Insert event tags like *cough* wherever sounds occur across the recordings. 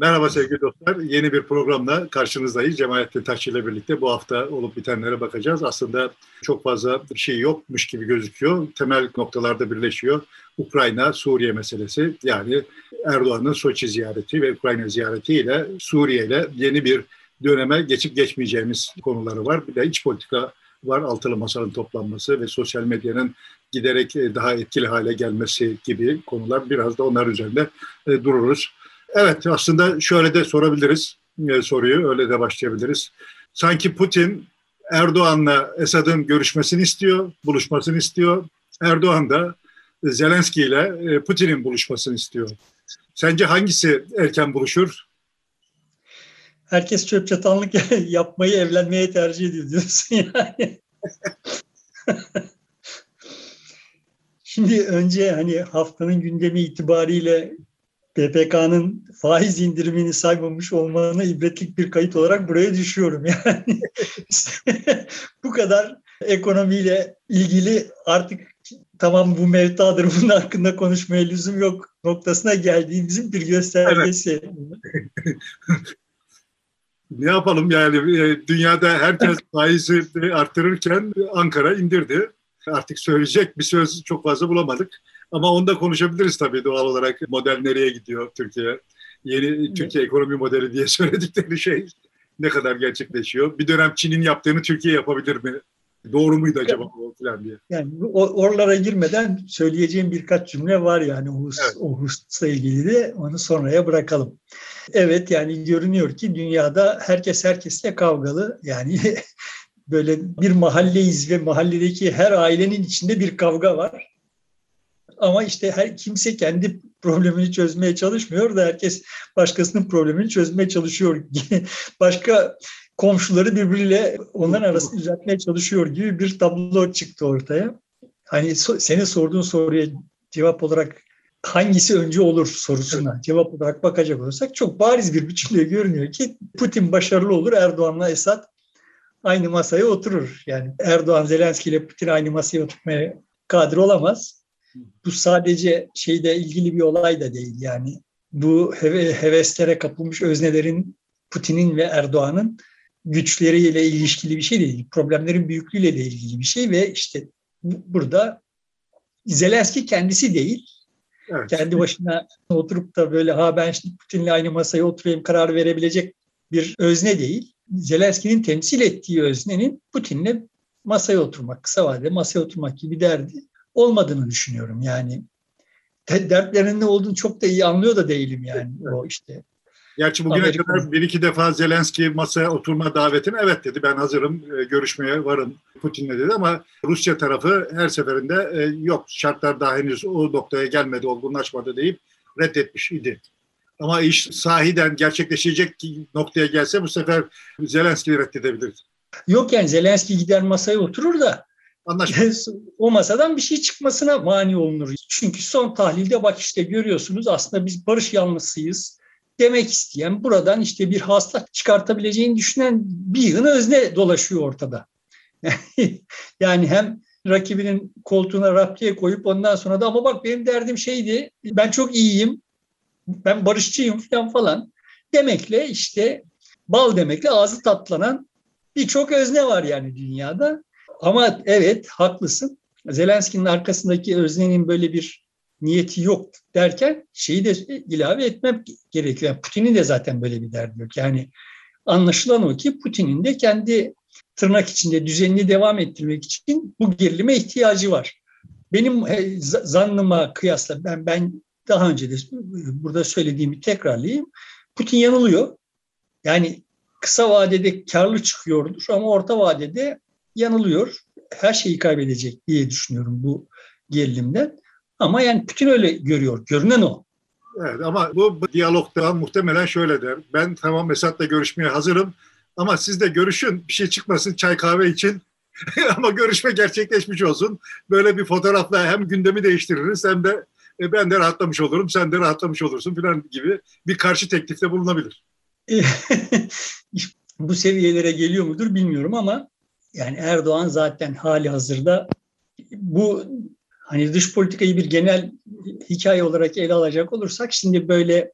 Merhaba sevgili dostlar. Yeni bir programla karşınızdayız. Cemalettin Taşçı ile birlikte bu hafta olup bitenlere bakacağız. Aslında çok fazla bir şey yokmuş gibi gözüküyor. Temel noktalarda birleşiyor. Ukrayna, Suriye meselesi. Yani Erdoğan'ın Soçi ziyareti ve Ukrayna ziyaretiyle Suriye ile yeni bir döneme geçip geçmeyeceğimiz konuları var. Bir de iç politika var. Altılı masanın toplanması ve sosyal medyanın giderek daha etkili hale gelmesi gibi konular. Biraz da onlar üzerinde e, dururuz. Evet aslında şöyle de sorabiliriz e, soruyu, öyle de başlayabiliriz. Sanki Putin Erdoğan'la Esad'ın görüşmesini istiyor, buluşmasını istiyor. Erdoğan da Zelenski ile e, Putin'in buluşmasını istiyor. Sence hangisi erken buluşur? Herkes çöp çatanlık *laughs* yapmayı evlenmeye tercih ediyor diyorsun yani. *laughs* Şimdi önce hani haftanın gündemi itibariyle PPK'nın faiz indirimini saymamış olmanı ibretlik bir kayıt olarak buraya düşüyorum. Yani *laughs* bu kadar ekonomiyle ilgili artık tamam bu mevtadır bunun hakkında konuşmaya lüzum yok noktasına geldiğimizin bir göstergesi. Evet. *laughs* ne yapalım yani e, dünyada herkes *laughs* faizi arttırırken Ankara indirdi. Artık söyleyecek bir söz çok fazla bulamadık. Ama onu da konuşabiliriz tabii doğal olarak. Model nereye gidiyor Türkiye? Yeni Türkiye ekonomi modeli diye *laughs* söyledikleri şey ne kadar gerçekleşiyor? Bir dönem Çin'in yaptığını Türkiye yapabilir mi? Doğru muydu acaba o falan diye. Yani oralara girmeden söyleyeceğim birkaç cümle var yani o, evet. o hususla ilgili de onu sonraya bırakalım. Evet yani görünüyor ki dünyada herkes herkesle kavgalı. Yani *laughs* böyle bir mahalleyiz ve mahalledeki her ailenin içinde bir kavga var. Ama işte her kimse kendi problemini çözmeye çalışmıyor da herkes başkasının problemini çözmeye çalışıyor. *laughs* Başka komşuları birbiriyle onların arasını düzeltmeye çalışıyor gibi bir tablo çıktı ortaya. Hani senin sorduğun soruya cevap olarak hangisi önce olur sorusuna cevap olarak bakacak olursak çok bariz bir biçimde görünüyor ki Putin başarılı olur, Erdoğan'la Esad aynı masaya oturur. Yani Erdoğan Zelenski ile Putin aynı masaya oturmaya kadir olamaz bu sadece şeyde ilgili bir olay da değil yani. Bu heveslere kapılmış öznelerin Putin'in ve Erdoğan'ın güçleriyle ilişkili bir şey değil. Problemlerin büyüklüğüyle de ilgili bir şey ve işte burada Zelenski kendisi değil. Evet. Kendi başına oturup da böyle ha ben şimdi Putin'le aynı masaya oturayım karar verebilecek bir özne değil. Zelenski'nin temsil ettiği öznenin Putin'le masaya oturmak, kısa vadede masaya oturmak gibi derdi olmadığını düşünüyorum. Yani dertlerinin ne olduğunu çok da iyi anlıyor da değilim yani o işte. Gerçi bugüne Amerika... kadar bir iki defa Zelenski masaya oturma davetine evet dedi. Ben hazırım, e, görüşmeye varım Putin'le dedi ama Rusya tarafı her seferinde e, yok şartlar daha henüz o noktaya gelmedi, olgunlaşmadı deyip reddetmiş idi. Ama iş sahiden gerçekleşecek noktaya gelse bu sefer Zelenski'yi reddedebilirdi. Yok yani Zelenski gider masaya oturur da Anlaşma. o masadan bir şey çıkmasına mani olunur. Çünkü son tahlilde bak işte görüyorsunuz aslında biz barış yanlısıyız demek isteyen buradan işte bir hasta çıkartabileceğini düşünen bir yığın özne dolaşıyor ortada. *laughs* yani hem rakibinin koltuğuna raptiye koyup ondan sonra da ama bak benim derdim şeydi ben çok iyiyim ben barışçıyım falan falan demekle işte bal demekle ağzı tatlanan birçok özne var yani dünyada. Ama evet haklısın. Zelenski'nin arkasındaki öznenin böyle bir niyeti yok derken şeyi de ilave etmem gerekiyor. Yani Putin'in de zaten böyle bir derdi yok. Yani anlaşılan o ki Putin'in de kendi tırnak içinde düzenini devam ettirmek için bu gerilime ihtiyacı var. Benim zannıma kıyasla ben ben daha önce de burada söylediğimi tekrarlayayım. Putin yanılıyor. Yani kısa vadede karlı çıkıyordur ama orta vadede yanılıyor. Her şeyi kaybedecek diye düşünüyorum bu gerilimden. Ama yani Putin öyle görüyor. Görünen o. Evet ama bu diyalogda muhtemelen şöyle der. Ben tamam Esad'la görüşmeye hazırım ama siz de görüşün bir şey çıkmasın çay kahve için *laughs* ama görüşme gerçekleşmiş olsun. Böyle bir fotoğrafla hem gündemi değiştiririz hem de e, ben de rahatlamış olurum sen de rahatlamış olursun falan gibi bir karşı teklifte bulunabilir. *laughs* bu seviyelere geliyor mudur bilmiyorum ama yani Erdoğan zaten hali hazırda bu hani dış politikayı bir genel hikaye olarak ele alacak olursak şimdi böyle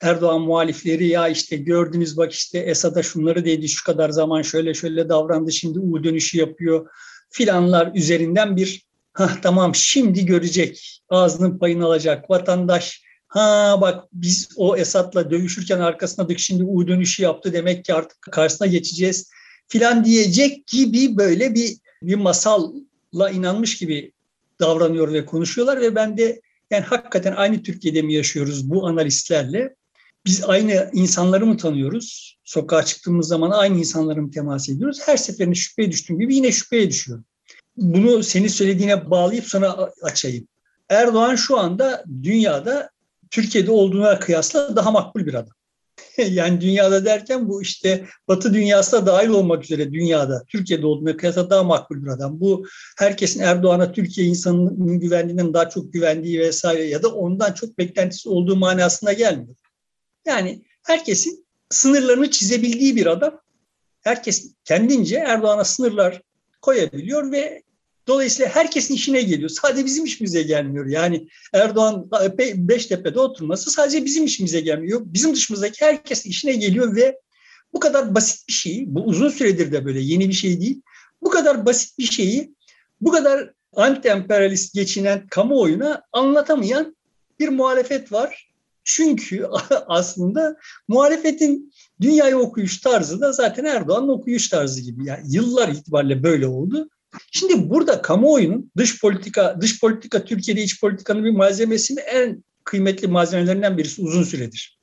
Erdoğan muhalifleri ya işte gördünüz bak işte Esad'a şunları dedi şu kadar zaman şöyle şöyle davrandı şimdi U dönüşü yapıyor filanlar üzerinden bir ha tamam şimdi görecek ağzının payını alacak vatandaş. Ha bak biz o Esad'la dövüşürken arkasına şimdi U dönüşü yaptı demek ki artık karşısına geçeceğiz filan diyecek gibi böyle bir bir masalla inanmış gibi davranıyor ve konuşuyorlar ve ben de yani hakikaten aynı Türkiye'de mi yaşıyoruz bu analistlerle? Biz aynı insanları mı tanıyoruz? Sokağa çıktığımız zaman aynı insanları mı temas ediyoruz? Her seferinde şüpheye düştüğüm gibi yine şüpheye düşüyorum. Bunu senin söylediğine bağlayıp sana açayım. Erdoğan şu anda dünyada Türkiye'de olduğuna kıyasla daha makbul bir adam. *laughs* yani dünyada derken bu işte Batı dünyasına dahil olmak üzere dünyada, Türkiye'de olduğuna kıyasla daha makbul bir adam. Bu herkesin Erdoğan'a Türkiye insanının güvendiğinden daha çok güvendiği vesaire ya da ondan çok beklentisi olduğu manasına gelmiyor. Yani herkesin sınırlarını çizebildiği bir adam. Herkes kendince Erdoğan'a sınırlar koyabiliyor ve Dolayısıyla herkesin işine geliyor. Sadece bizim işimize gelmiyor. Yani Erdoğan Beştepe'de oturması sadece bizim işimize gelmiyor. Bizim dışımızdaki herkesin işine geliyor ve bu kadar basit bir şeyi, bu uzun süredir de böyle yeni bir şey değil. Bu kadar basit bir şeyi, bu kadar anti-emperyalist geçinen kamuoyuna anlatamayan bir muhalefet var. Çünkü *laughs* aslında muhalefetin dünyayı okuyuş tarzı da zaten Erdoğan'ın okuyuş tarzı gibi. Yani yıllar itibariyle böyle oldu. Şimdi burada kamuoyunun dış politika, dış politika Türkiye'de iç politikanın bir malzemesinin en kıymetli malzemelerinden birisi uzun süredir.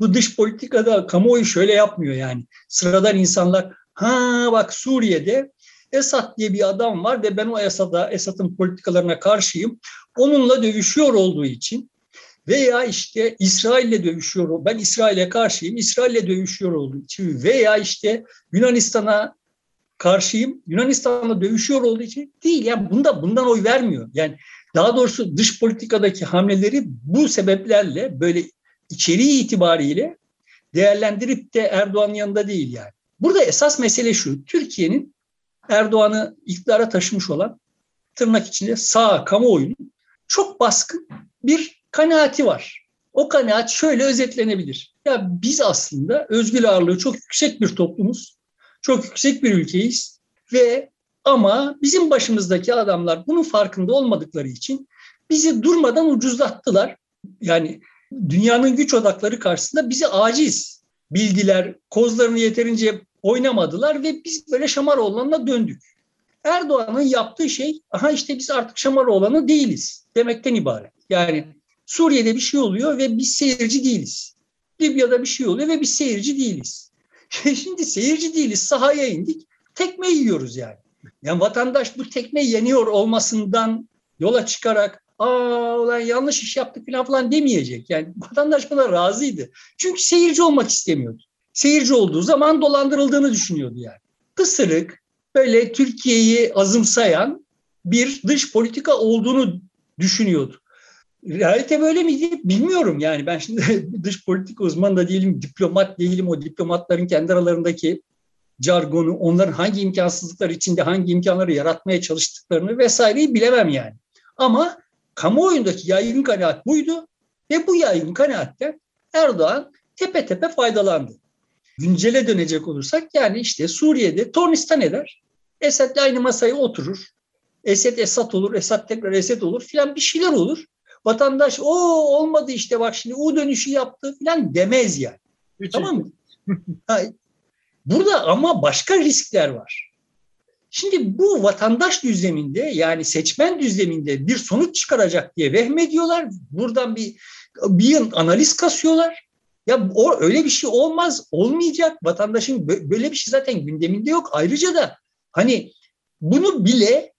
Bu dış politikada kamuoyu şöyle yapmıyor yani. Sıradan insanlar ha bak Suriye'de Esad diye bir adam var ve ben o Esad'a, Esad'ın politikalarına karşıyım. Onunla dövüşüyor olduğu için veya işte İsrail'le dövüşüyor, ben İsrail'e karşıyım, İsrail'le dövüşüyor olduğu için veya işte Yunanistan'a karşıyım. Yunanistan'la dövüşüyor olduğu için değil. Yani bunda bundan oy vermiyor. Yani daha doğrusu dış politikadaki hamleleri bu sebeplerle böyle içeriği itibariyle değerlendirip de Erdoğan'ın yanında değil yani. Burada esas mesele şu. Türkiye'nin Erdoğan'ı iktidara taşımış olan tırnak içinde sağ kamuoyunun çok baskın bir kanaati var. O kanaat şöyle özetlenebilir. Ya biz aslında özgür ağırlığı çok yüksek bir toplumuz. Çok yüksek bir ülkeyiz ve ama bizim başımızdaki adamlar bunun farkında olmadıkları için bizi durmadan ucuzlattılar. Yani dünyanın güç odakları karşısında bizi aciz bildiler, kozlarını yeterince oynamadılar ve biz böyle Şamaroğlan'la döndük. Erdoğan'ın yaptığı şey, aha işte biz artık Şamaroğlan'ı değiliz demekten ibaret. Yani Suriye'de bir şey oluyor ve biz seyirci değiliz. Libya'da bir şey oluyor ve biz seyirci değiliz. Şimdi seyirci değiliz, sahaya indik, tekme yiyoruz yani. Yani vatandaş bu tekme yeniyor olmasından yola çıkarak aa ulan yanlış iş yaptık falan falan demeyecek. Yani vatandaş buna razıydı. Çünkü seyirci olmak istemiyordu. Seyirci olduğu zaman dolandırıldığını düşünüyordu yani. Kısırık, böyle Türkiye'yi azımsayan bir dış politika olduğunu düşünüyordu. Realite böyle miydi bilmiyorum yani ben şimdi *laughs* dış politika uzmanı da değilim, diplomat değilim. O diplomatların kendi aralarındaki jargonu, onların hangi imkansızlıklar içinde hangi imkanları yaratmaya çalıştıklarını vesaireyi bilemem yani. Ama kamuoyundaki yaygın kanaat buydu ve bu yaygın kanaatten Erdoğan tepe tepe faydalandı. Güncele dönecek olursak yani işte Suriye'de Tornistan eder. Esad'le aynı masaya oturur. Esed Esad olur, Esad tekrar Esed olur filan bir şeyler olur. Vatandaş o olmadı işte bak şimdi U dönüşü yaptı falan demez yani. Hiç tamam mı? *laughs* Burada ama başka riskler var. Şimdi bu vatandaş düzleminde yani seçmen düzleminde bir sonuç çıkaracak diye vehmediyorlar. Buradan bir bir analiz kasıyorlar. Ya o öyle bir şey olmaz, olmayacak. Vatandaşın böyle bir şey zaten gündeminde yok. Ayrıca da hani bunu bile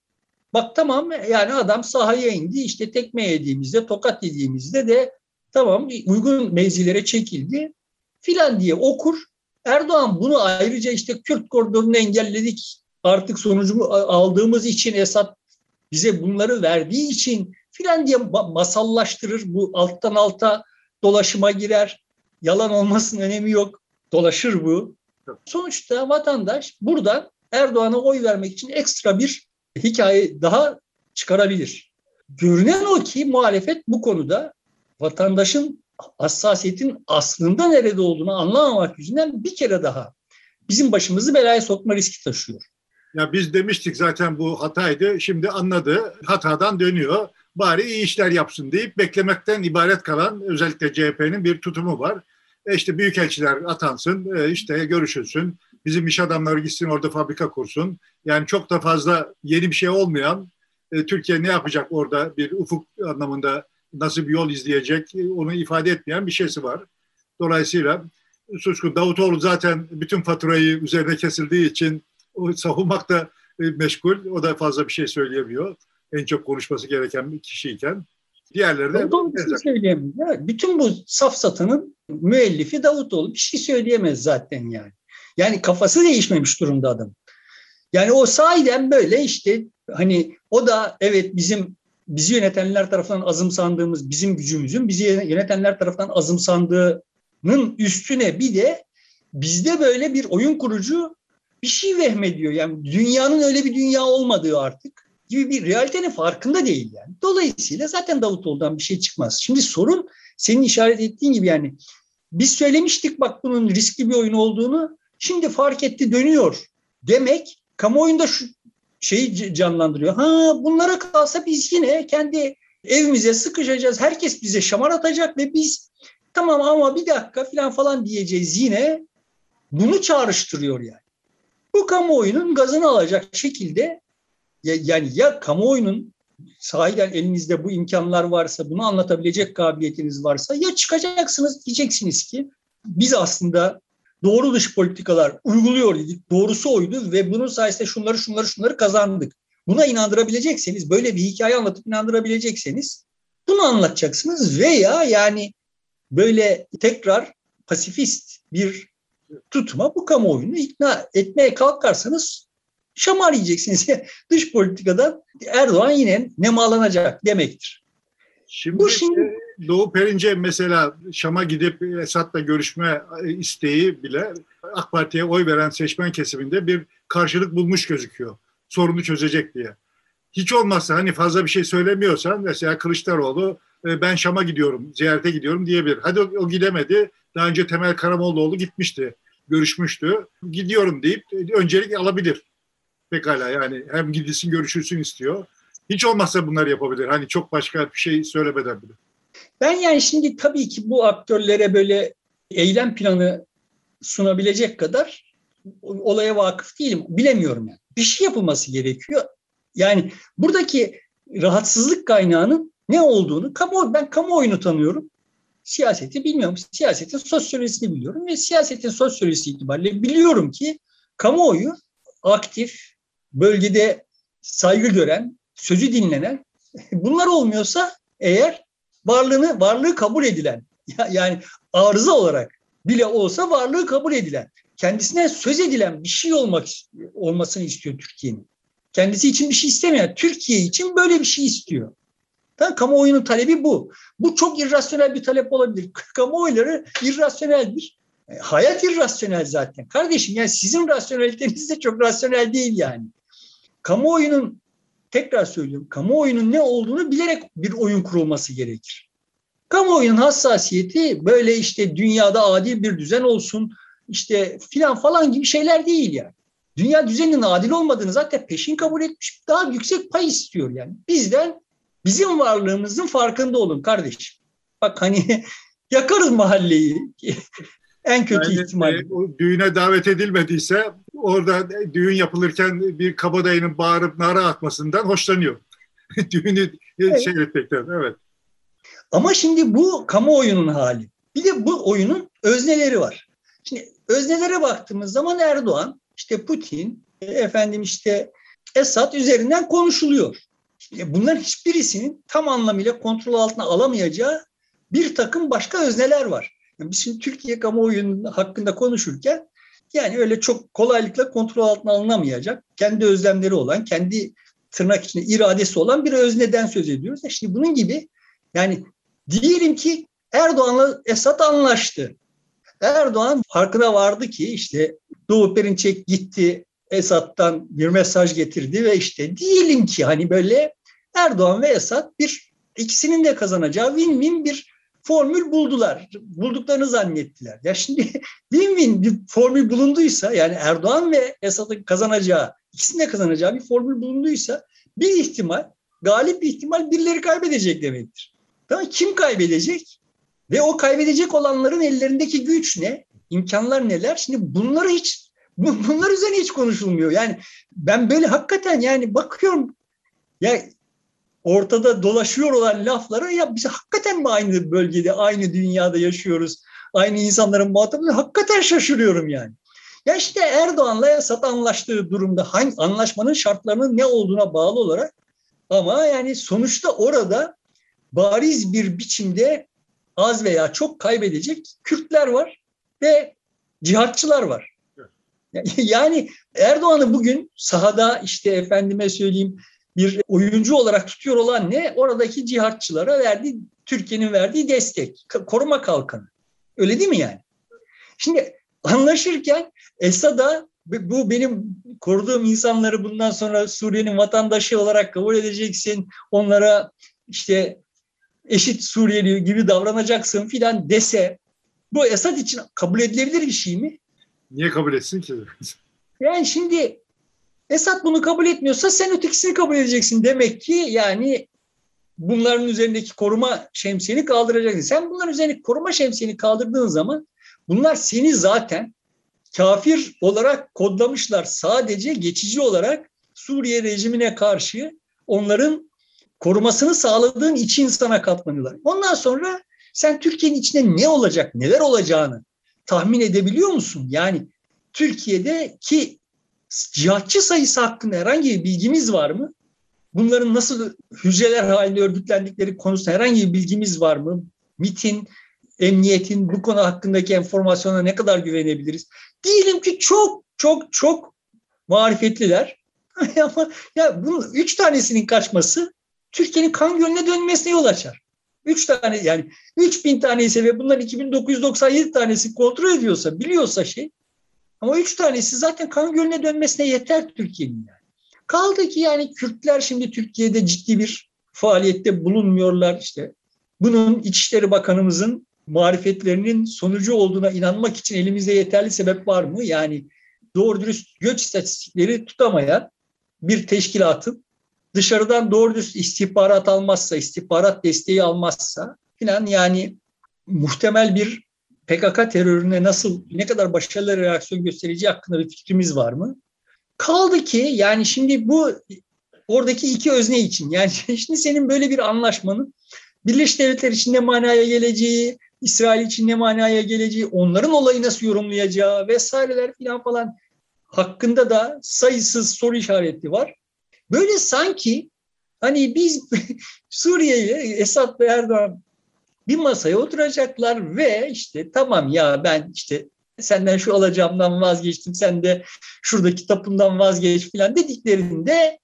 Bak tamam yani adam sahaya indi işte tekme yediğimizde tokat yediğimizde de tamam uygun mevzilere çekildi filan diye okur. Erdoğan bunu ayrıca işte Kürt koridorunu engelledik artık sonucu aldığımız için Esad bize bunları verdiği için filan diye masallaştırır. Bu alttan alta dolaşıma girer. Yalan olmasının önemi yok. Dolaşır bu. Sonuçta vatandaş buradan Erdoğan'a oy vermek için ekstra bir hikaye daha çıkarabilir. Görünen o ki muhalefet bu konuda vatandaşın hassasiyetin aslında nerede olduğunu anlamamak yüzünden bir kere daha bizim başımızı belaya sokma riski taşıyor. Ya biz demiştik zaten bu hataydı. Şimdi anladı. Hatadan dönüyor. Bari iyi işler yapsın deyip beklemekten ibaret kalan özellikle CHP'nin bir tutumu var. E işte büyükelçiler atansın, e işte görüşülsün. Bizim iş adamları gitsin orada fabrika kursun. Yani çok da fazla yeni bir şey olmayan e, Türkiye ne yapacak orada bir ufuk anlamında nasıl bir yol izleyecek e, onu ifade etmeyen bir şeysi var. Dolayısıyla Suçku Davutoğlu zaten bütün faturayı üzerine kesildiği için o savunmakta e, meşgul. O da fazla bir şey söyleyemiyor. En çok konuşması gereken bir kişiyken. Diğerleri de... Davutoğlu bir şey söyleyemez. Ya, bütün bu safsatının müellifi Davutoğlu bir şey söyleyemez zaten yani. Yani kafası değişmemiş durumda adam. Yani o sahiden böyle işte hani o da evet bizim bizi yönetenler tarafından azımsandığımız bizim gücümüzün bizi yönetenler tarafından azımsandığının üstüne bir de bizde böyle bir oyun kurucu bir şey vehmediyor. Yani dünyanın öyle bir dünya olmadığı artık gibi bir realitenin farkında değil yani. Dolayısıyla zaten Davutoğlu'dan bir şey çıkmaz. Şimdi sorun senin işaret ettiğin gibi yani biz söylemiştik bak bunun riskli bir oyun olduğunu. Şimdi fark etti dönüyor demek kamuoyunda şu şeyi canlandırıyor. Ha bunlara kalsa biz yine kendi evimize sıkışacağız. Herkes bize şamar atacak ve biz tamam ama bir dakika falan falan diyeceğiz yine. Bunu çağrıştırıyor yani. Bu kamuoyunun gazını alacak şekilde yani ya kamuoyunun sahiden elinizde bu imkanlar varsa, bunu anlatabilecek kabiliyetiniz varsa ya çıkacaksınız diyeceksiniz ki biz aslında doğru dış politikalar uyguluyor dedik. Doğrusu oydu ve bunun sayesinde şunları şunları şunları kazandık. Buna inandırabilecekseniz, böyle bir hikaye anlatıp inandırabilecekseniz bunu anlatacaksınız veya yani böyle tekrar pasifist bir tutma bu kamuoyunu ikna etmeye kalkarsanız şamar yiyeceksiniz. *laughs* Dış politikada Erdoğan yine nemalanacak demektir. Şimdi, bu şimdi Doğu Perince mesela Şam'a gidip Esad'la görüşme isteği bile AK Parti'ye oy veren seçmen kesiminde bir karşılık bulmuş gözüküyor. Sorunu çözecek diye. Hiç olmazsa hani fazla bir şey söylemiyorsan mesela Kılıçdaroğlu e, ben Şam'a gidiyorum, ziyarete gidiyorum diyebilir. Hadi o, o gidemedi. Daha önce Temel Karamollaoğlu gitmişti, görüşmüştü. Gidiyorum deyip öncelik alabilir. Pekala yani hem gidilsin görüşülsün istiyor. Hiç olmazsa bunları yapabilir. Hani çok başka bir şey söylemeden bile. Ben yani şimdi tabii ki bu aktörlere böyle eylem planı sunabilecek kadar olaya vakıf değilim. Bilemiyorum yani. Bir şey yapılması gerekiyor. Yani buradaki rahatsızlık kaynağının ne olduğunu kamu, ben kamuoyunu tanıyorum. Siyaseti bilmiyorum. Siyasetin sosyolojisini biliyorum ve siyasetin sosyolojisi itibariyle biliyorum ki kamuoyu aktif, bölgede saygı gören, sözü dinlenen *laughs* bunlar olmuyorsa eğer varlığını varlığı kabul edilen *laughs* yani arıza olarak bile olsa varlığı kabul edilen kendisine söz edilen bir şey olmak olmasını istiyor Türkiye'nin. Kendisi için bir şey istemiyor. Türkiye için böyle bir şey istiyor. Tamam, kamuoyunun talebi bu. Bu çok irrasyonel bir talep olabilir. *laughs* Kamuoyları irrasyoneldir. E, hayat irrasyonel zaten. Kardeşim yani sizin rasyoneliteniz de çok rasyonel değil yani. Kamuoyunun tekrar söylüyorum, kamuoyunun ne olduğunu bilerek bir oyun kurulması gerekir. Kamuoyunun hassasiyeti böyle işte dünyada adil bir düzen olsun, işte filan falan gibi şeyler değil yani. Dünya düzeninin adil olmadığını zaten peşin kabul etmiş, daha yüksek pay istiyor yani. Bizden bizim varlığımızın farkında olun kardeşim. Bak hani *laughs* yakarız mahalleyi. En kötü yani, ihtimal. E, düğüne davet edilmediyse orada düğün yapılırken bir kabadayının bağırıp nara atmasından hoşlanıyor. *laughs* Düğünü evet. seyretmekten. Evet. Ama şimdi bu kamuoyunun hali. Bir de bu oyunun özneleri var. Şimdi öznelere baktığımız zaman Erdoğan, işte Putin, efendim işte Esad üzerinden konuşuluyor. Şimdi bunların hiçbirisinin tam anlamıyla kontrol altına alamayacağı bir takım başka özneler var. Biz şimdi Türkiye kamuoyunun hakkında konuşurken yani öyle çok kolaylıkla kontrol altına alınamayacak, kendi özlemleri olan, kendi tırnak içinde iradesi olan bir özneden söz ediyoruz. E şimdi bunun gibi yani diyelim ki Erdoğan'la Esad anlaştı. Erdoğan farkına vardı ki işte Doğu Perinçek gitti Esad'dan bir mesaj getirdi ve işte diyelim ki hani böyle Erdoğan ve Esad bir ikisinin de kazanacağı win-win bir formül buldular. Bulduklarını zannettiler. Ya şimdi *laughs* win-win bir formül bulunduysa yani Erdoğan ve Esad'ın kazanacağı, ikisinin de kazanacağı bir formül bulunduysa bir ihtimal, galip bir ihtimal birileri kaybedecek demektir. Tamam kim kaybedecek? Ve o kaybedecek olanların ellerindeki güç ne? İmkanlar neler? Şimdi bunları hiç bunlar üzerine hiç konuşulmuyor. Yani ben böyle hakikaten yani bakıyorum ya ortada dolaşıyor olan laflara ya biz hakikaten mi aynı bölgede, aynı dünyada yaşıyoruz? Aynı insanların muhatabı hakikaten şaşırıyorum yani. Ya işte Erdoğan'la Esad anlaştığı durumda hangi anlaşmanın şartlarının ne olduğuna bağlı olarak ama yani sonuçta orada bariz bir biçimde az veya çok kaybedecek Kürtler var ve cihatçılar var. Yani Erdoğan'ı bugün sahada işte efendime söyleyeyim bir oyuncu olarak tutuyor olan ne? Oradaki cihatçılara verdiği, Türkiye'nin verdiği destek, koruma kalkanı. Öyle değil mi yani? Şimdi anlaşırken Esad'a bu benim koruduğum insanları bundan sonra Suriye'nin vatandaşı olarak kabul edeceksin. Onlara işte eşit Suriyeli gibi davranacaksın filan dese bu Esad için kabul edilebilir bir şey mi? Niye kabul etsin ki? *laughs* Yani şimdi Esad bunu kabul etmiyorsa sen ötekisini kabul edeceksin. Demek ki yani bunların üzerindeki koruma şemsiyeni kaldıracaksın. Sen bunların üzerindeki koruma şemsiyeni kaldırdığın zaman bunlar seni zaten kafir olarak kodlamışlar. Sadece geçici olarak Suriye rejimine karşı onların korumasını sağladığın için sana katlanıyorlar. Ondan sonra sen Türkiye'nin içinde ne olacak, neler olacağını tahmin edebiliyor musun? Yani Türkiye'deki cihatçı sayısı hakkında herhangi bir bilgimiz var mı? Bunların nasıl hücreler halinde örgütlendikleri konusunda herhangi bir bilgimiz var mı? MIT'in, emniyetin bu konu hakkındaki enformasyona ne kadar güvenebiliriz? Diyelim ki çok çok çok marifetliler. *laughs* Ama ya bunun üç tanesinin kaçması Türkiye'nin kan gölüne dönmesine yol açar. Üç tane yani 3000 tane ise ve bunların 2997 tanesi kontrol ediyorsa, biliyorsa şey ama üç tanesi zaten kan gölüne dönmesine yeter Türkiye'nin yani. Kaldı ki yani Kürtler şimdi Türkiye'de ciddi bir faaliyette bulunmuyorlar işte. Bunun İçişleri Bakanımızın marifetlerinin sonucu olduğuna inanmak için elimizde yeterli sebep var mı? Yani doğru dürüst göç istatistikleri tutamayan bir teşkilatın dışarıdan doğru dürüst istihbarat almazsa, istihbarat desteği almazsa filan yani muhtemel bir PKK terörüne nasıl, ne kadar başarılı reaksiyon göstereceği hakkında bir fikrimiz var mı? Kaldı ki yani şimdi bu oradaki iki özne için yani *laughs* şimdi senin böyle bir anlaşmanın Birleşik Devletler için ne manaya geleceği, İsrail için ne manaya geleceği, onların olayı nasıl yorumlayacağı vesaireler filan falan hakkında da sayısız soru işareti var. Böyle sanki hani biz *laughs* Suriye'yi Esad ve Erdoğan bir masaya oturacaklar ve işte tamam ya ben işte senden şu alacağımdan vazgeçtim, sen de şuradaki tapundan vazgeç filan dediklerinde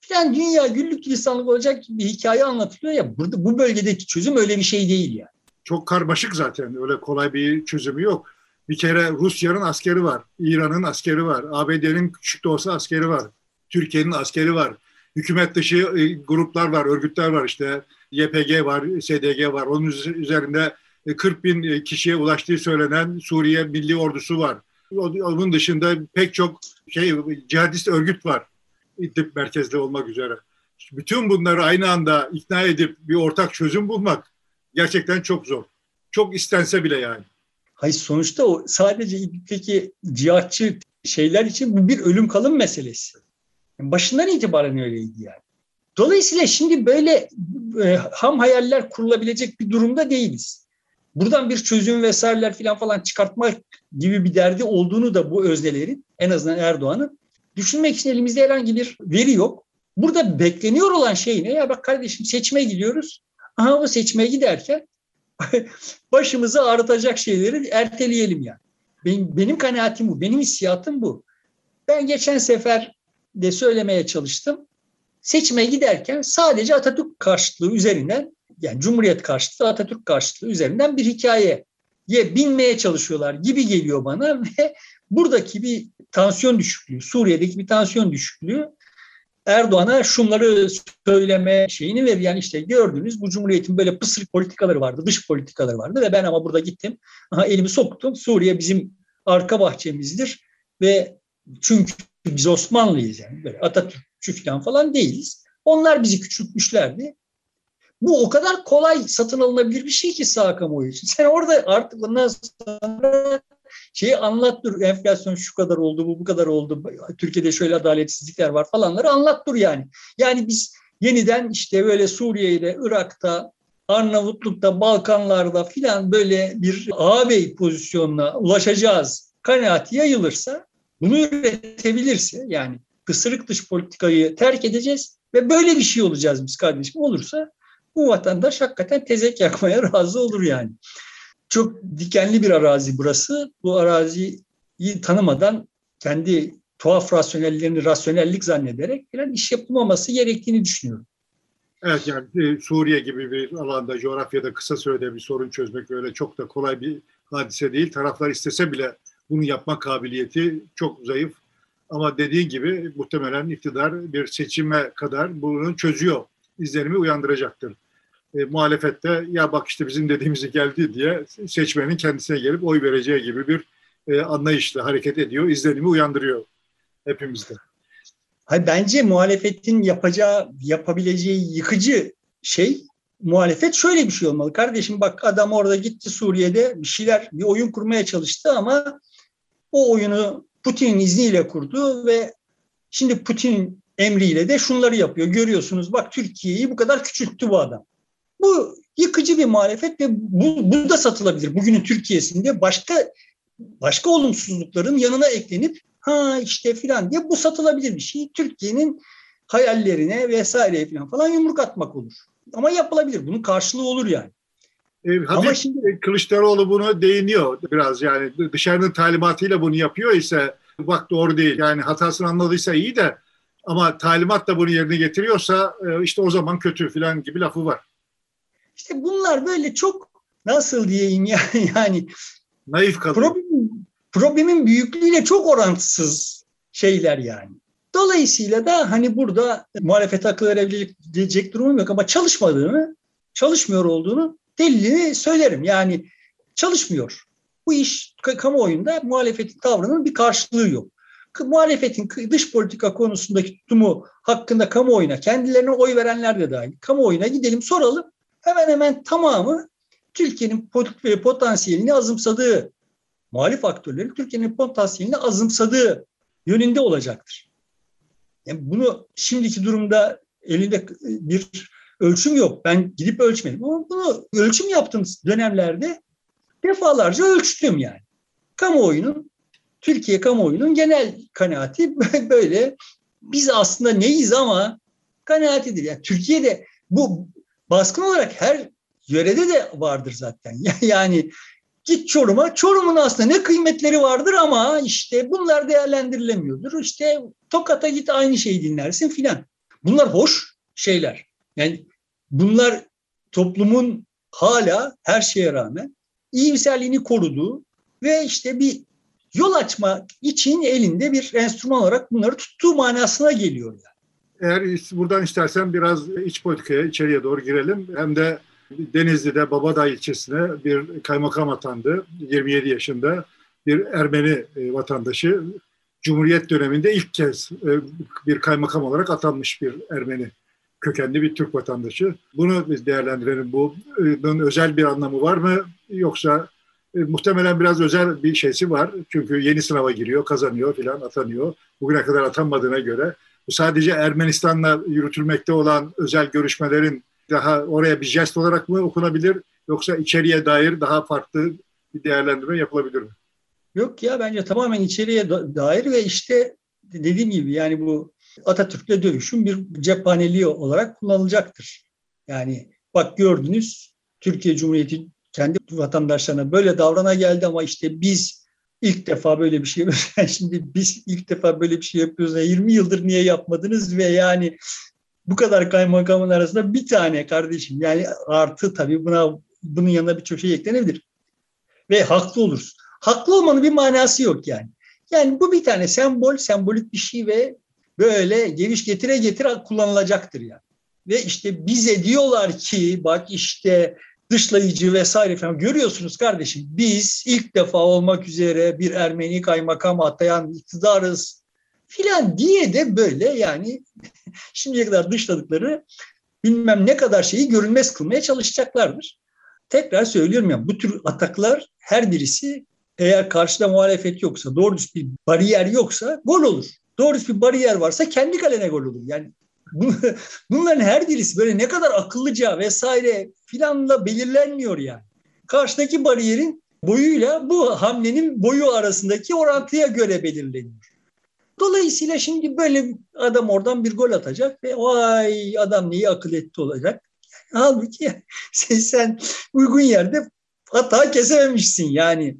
filan dünya güllük gülistanlık olacak bir hikaye anlatılıyor ya burada bu bölgedeki çözüm öyle bir şey değil ya. Yani. Çok karmaşık zaten öyle kolay bir çözümü yok. Bir kere Rusya'nın askeri var, İran'ın askeri var, ABD'nin küçük de olsa askeri var, Türkiye'nin askeri var, hükümet dışı e, gruplar var, örgütler var işte YPG var, SDG var. Onun üzerinde 40 e, bin e, kişiye ulaştığı söylenen Suriye Milli Ordusu var. Onun dışında pek çok şey cihadist örgüt var. İdlib merkezde olmak üzere. Bütün bunları aynı anda ikna edip bir ortak çözüm bulmak gerçekten çok zor. Çok istense bile yani. Hayır sonuçta o sadece İdlib'deki cihatçı şeyler için bu bir ölüm kalım meselesi. Başından itibaren öyleydi yani. Dolayısıyla şimdi böyle e, ham hayaller kurulabilecek bir durumda değiliz. Buradan bir çözüm vesaireler falan falan çıkartmak gibi bir derdi olduğunu da bu öznelerin en azından Erdoğan'ın düşünmek için elimizde herhangi bir veri yok. Burada bekleniyor olan şey ne? Ya bak kardeşim seçime gidiyoruz. Aha bu seçmeye giderken *laughs* başımızı ağrıtacak şeyleri erteleyelim yani. Benim, benim kanaatim bu, benim hissiyatım bu. Ben geçen sefer de söylemeye çalıştım seçime giderken sadece Atatürk karşıtlığı üzerinden yani Cumhuriyet karşıtlığı Atatürk karşıtlığı üzerinden bir hikayeye binmeye çalışıyorlar gibi geliyor bana *laughs* ve buradaki bir tansiyon düşüklüğü, Suriye'deki bir tansiyon düşüklüğü Erdoğan'a şunları söyleme şeyini ver. Yani işte gördünüz bu Cumhuriyet'in böyle pısırık politikaları vardı, dış politikaları vardı ve ben ama burada gittim, elimi soktum. Suriye bizim arka bahçemizdir ve çünkü biz Osmanlıyız yani böyle Atatürkçü falan falan değiliz. Onlar bizi küçültmüşlerdi. Bu o kadar kolay satın alınabilir bir şey ki sağ kamuoyu için. Sen orada artık bundan sonra şeyi anlat dur. Enflasyon şu kadar oldu, bu bu kadar oldu. Türkiye'de şöyle adaletsizlikler var falanları anlat dur yani. Yani biz yeniden işte böyle Suriye'de, Irak'ta, Arnavutluk'ta, Balkanlar'da filan böyle bir ağabey pozisyonuna ulaşacağız kanaati yayılırsa, bunu üretebilirse yani kısırık dış politikayı terk edeceğiz ve böyle bir şey olacağız biz kardeşim olursa bu vatandaş hakikaten tezek yakmaya *laughs* razı olur yani. Çok dikenli bir arazi burası. Bu araziyi tanımadan kendi tuhaf rasyonellerini rasyonellik zannederek falan iş yapılmaması gerektiğini düşünüyorum. Evet yani e, Suriye gibi bir alanda, coğrafyada kısa sürede bir sorun çözmek öyle çok da kolay bir hadise değil. Taraflar istese bile bunu yapma kabiliyeti çok zayıf. Ama dediğin gibi muhtemelen iktidar bir seçime kadar bunu çözüyor. İzlenimi uyandıracaktır e, muhalefette ya bak işte bizim dediğimizi geldi diye seçmenin kendisine gelip oy vereceği gibi bir e, anlayışla hareket ediyor. izlenimi uyandırıyor hepimizde. Hayır, bence muhalefetin yapacağı, yapabileceği yıkıcı şey muhalefet şöyle bir şey olmalı. Kardeşim bak adam orada gitti Suriye'de bir şeyler, bir oyun kurmaya çalıştı ama o oyunu Putin'in izniyle kurdu ve şimdi Putin'in emriyle de şunları yapıyor. Görüyorsunuz bak Türkiye'yi bu kadar küçülttü bu adam. Bu yıkıcı bir muhalefet ve bu, bu da satılabilir. Bugünün Türkiye'sinde başka başka olumsuzlukların yanına eklenip ha işte filan diye bu satılabilir bir şey. Türkiye'nin hayallerine vesaire falan falan yumruk atmak olur. Ama yapılabilir. Bunun karşılığı olur yani. E, Ama şimdi Kılıçdaroğlu bunu değiniyor biraz yani dışarının talimatıyla bunu yapıyor ise bak doğru değil. Yani hatasını anladıysa iyi de ama talimat da bunu yerine getiriyorsa e, işte o zaman kötü falan gibi lafı var. İşte bunlar böyle çok nasıl diyeyim yani, *laughs* yani naif kalıyor. Problemin, problemin büyüklüğüyle çok orantısız şeyler yani. Dolayısıyla da hani burada muhalefet akıl verebilecek durumum yok ama çalışmadığını, çalışmıyor olduğunu delilini söylerim. Yani çalışmıyor. Bu iş kamuoyunda muhalefetin tavrının bir karşılığı yok. Muhalefetin dış politika konusundaki tutumu hakkında kamuoyuna, kendilerine oy verenler de dahil, kamuoyuna gidelim soralım hemen hemen tamamı Türkiye'nin potansiyelini azımsadığı, muhalif aktörlerin Türkiye'nin potansiyelini azımsadığı yönünde olacaktır. Yani bunu şimdiki durumda elinde bir ölçüm yok. Ben gidip ölçmedim ama bunu ölçüm yaptığım dönemlerde defalarca ölçtüm yani. Kamuoyunun, Türkiye kamuoyunun genel kanaati *laughs* böyle. Biz aslında neyiz ama kanaatidir. Yani Türkiye'de bu baskın olarak her yörede de vardır zaten. *laughs* Yani git Çorum'a, Çorum'un aslında ne kıymetleri vardır ama işte bunlar değerlendirilemiyordur. İşte Tokat'a git aynı şeyi dinlersin filan. Bunlar hoş şeyler. Yani bunlar toplumun hala her şeye rağmen iyimserliğini koruduğu ve işte bir yol açmak için elinde bir enstrüman olarak bunları tuttuğu manasına geliyor yani. Eğer buradan istersen biraz iç politikaya, içeriye doğru girelim. Hem de Denizli'de Babadağ ilçesine bir kaymakam atandı. 27 yaşında bir Ermeni e, vatandaşı. Cumhuriyet döneminde ilk kez e, bir kaymakam olarak atanmış bir Ermeni kökenli bir Türk vatandaşı. Bunu biz değerlendirelim. Bunun özel bir anlamı var mı? Yoksa e, muhtemelen biraz özel bir şeysi var. Çünkü yeni sınava giriyor, kazanıyor filan, atanıyor. Bugüne kadar atanmadığına göre bu sadece Ermenistan'la yürütülmekte olan özel görüşmelerin daha oraya bir jest olarak mı okunabilir yoksa içeriye dair daha farklı bir değerlendirme yapılabilir mi? Yok ya bence tamamen içeriye dair ve işte dediğim gibi yani bu Atatürk'le dövüşün bir cephaneliği olarak kullanılacaktır. Yani bak gördünüz Türkiye Cumhuriyeti kendi vatandaşlarına böyle davrana geldi ama işte biz ilk defa böyle bir şey *laughs* yapıyoruz. şimdi biz ilk defa böyle bir şey yapıyoruz. 20 yıldır niye yapmadınız ve yani bu kadar kaymakamın arasında bir tane kardeşim yani artı tabii buna bunun yanına birçok şey eklenebilir. Ve haklı oluruz. Haklı olmanın bir manası yok yani. Yani bu bir tane sembol, sembolik bir şey ve böyle geviş getire getire kullanılacaktır yani. Ve işte bize diyorlar ki bak işte dışlayıcı vesaire falan görüyorsunuz kardeşim biz ilk defa olmak üzere bir Ermeni kaymakam atayan iktidarız filan diye de böyle yani *laughs* şimdiye kadar dışladıkları bilmem ne kadar şeyi görünmez kılmaya çalışacaklardır. Tekrar söylüyorum ya bu tür ataklar her birisi eğer karşıda muhalefet yoksa, doğru bir bariyer yoksa gol olur. Doğru bir bariyer varsa kendi kalene gol olur. Yani *laughs* bunların her birisi böyle ne kadar akıllıca vesaire filanla belirlenmiyor yani. Karşıdaki bariyerin boyuyla bu hamlenin boyu arasındaki orantıya göre belirleniyor. Dolayısıyla şimdi böyle adam oradan bir gol atacak ve vay adam neyi akıl etti olacak. *laughs* Halbuki sen, sen uygun yerde hata kesememişsin yani.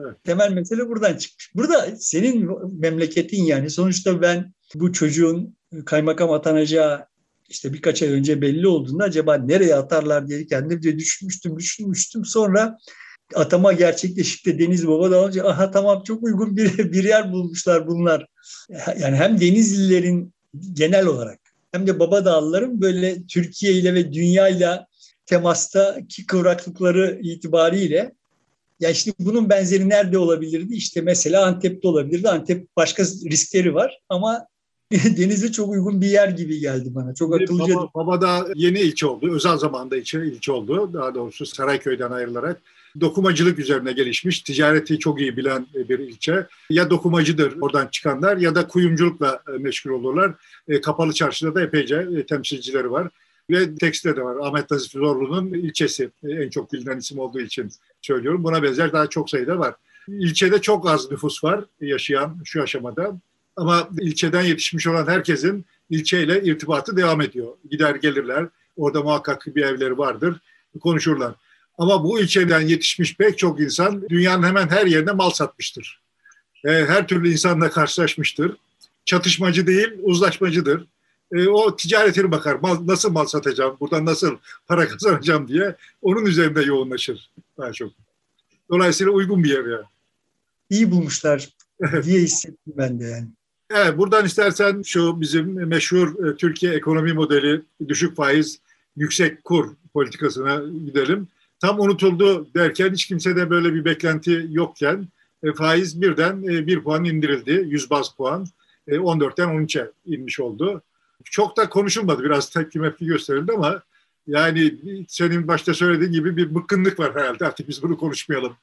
Evet. Temel mesele buradan çıkmış. Burada senin memleketin yani sonuçta ben bu çocuğun kaymakam atanacağı işte birkaç ay önce belli olduğunda acaba nereye atarlar diye kendimce düşünmüştüm, düşünmüştüm. Sonra atama gerçekleşip de Deniz Baba da olunca aha tamam çok uygun bir, *laughs* bir yer bulmuşlar bunlar. Yani hem Denizlilerin genel olarak hem de Baba Dağlıların böyle Türkiye ile ve dünya ile temastaki kıvraklıkları itibariyle ya işte bunun benzeri nerede olabilirdi? İşte mesela Antep'te olabilirdi. Antep başka riskleri var ama *laughs* Denizli çok uygun bir yer gibi geldi bana. Çok akıllıca. Baba, Baba da yeni ilçe oldu. Özel zamanda ilçe, ilçe oldu. Daha doğrusu Sarayköy'den ayrılarak. Dokumacılık üzerine gelişmiş, ticareti çok iyi bilen bir ilçe. Ya dokumacıdır oradan çıkanlar ya da kuyumculukla meşgul olurlar. E, kapalı çarşıda da epeyce e, temsilcileri var. Ve tekstilde de var. Ahmet Nazif Zorlu'nun ilçesi en çok bilinen isim olduğu için söylüyorum. Buna benzer daha çok sayıda var. İlçede çok az nüfus var yaşayan şu aşamada. Ama ilçeden yetişmiş olan herkesin ilçeyle irtibatı devam ediyor. Gider gelirler. Orada muhakkak bir evleri vardır. Konuşurlar. Ama bu ilçeden yetişmiş pek çok insan dünyanın hemen her yerine mal satmıştır. E, her türlü insanla karşılaşmıştır. Çatışmacı değil, uzlaşmacıdır. E, o ticaretine bakar. Mal, nasıl mal satacağım, buradan nasıl para *laughs* kazanacağım diye onun üzerinde yoğunlaşır daha çok. Dolayısıyla uygun bir yer yani. İyi bulmuşlar diye hissettim ben de yani. Evet, buradan istersen şu bizim meşhur e, Türkiye ekonomi modeli düşük faiz, yüksek kur politikasına gidelim. Tam unutuldu derken hiç kimse de böyle bir beklenti yokken e, faiz birden e, bir puan indirildi. 100 baz puan. E, 14'ten 13'e inmiş oldu. Çok da konuşulmadı. Biraz tepki mepki gösterildi ama yani senin başta söylediğin gibi bir bıkkınlık var herhalde. Artık biz bunu konuşmayalım